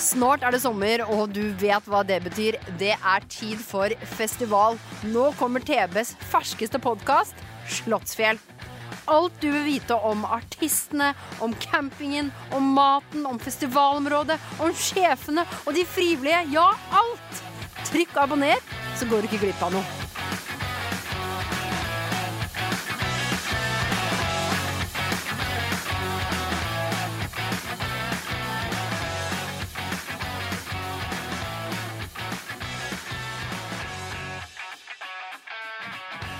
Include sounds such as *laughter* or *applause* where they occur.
Snart er det sommer, og du vet hva det betyr. Det er tid for festival. Nå kommer TBs ferskeste podkast, Slottsfjell. Alt du vil vite om artistene, om campingen, om maten, om festivalområdet, om sjefene og de frivillige. Ja, alt! Trykk abonner, så går du ikke glipp av noe. Bye. *laughs*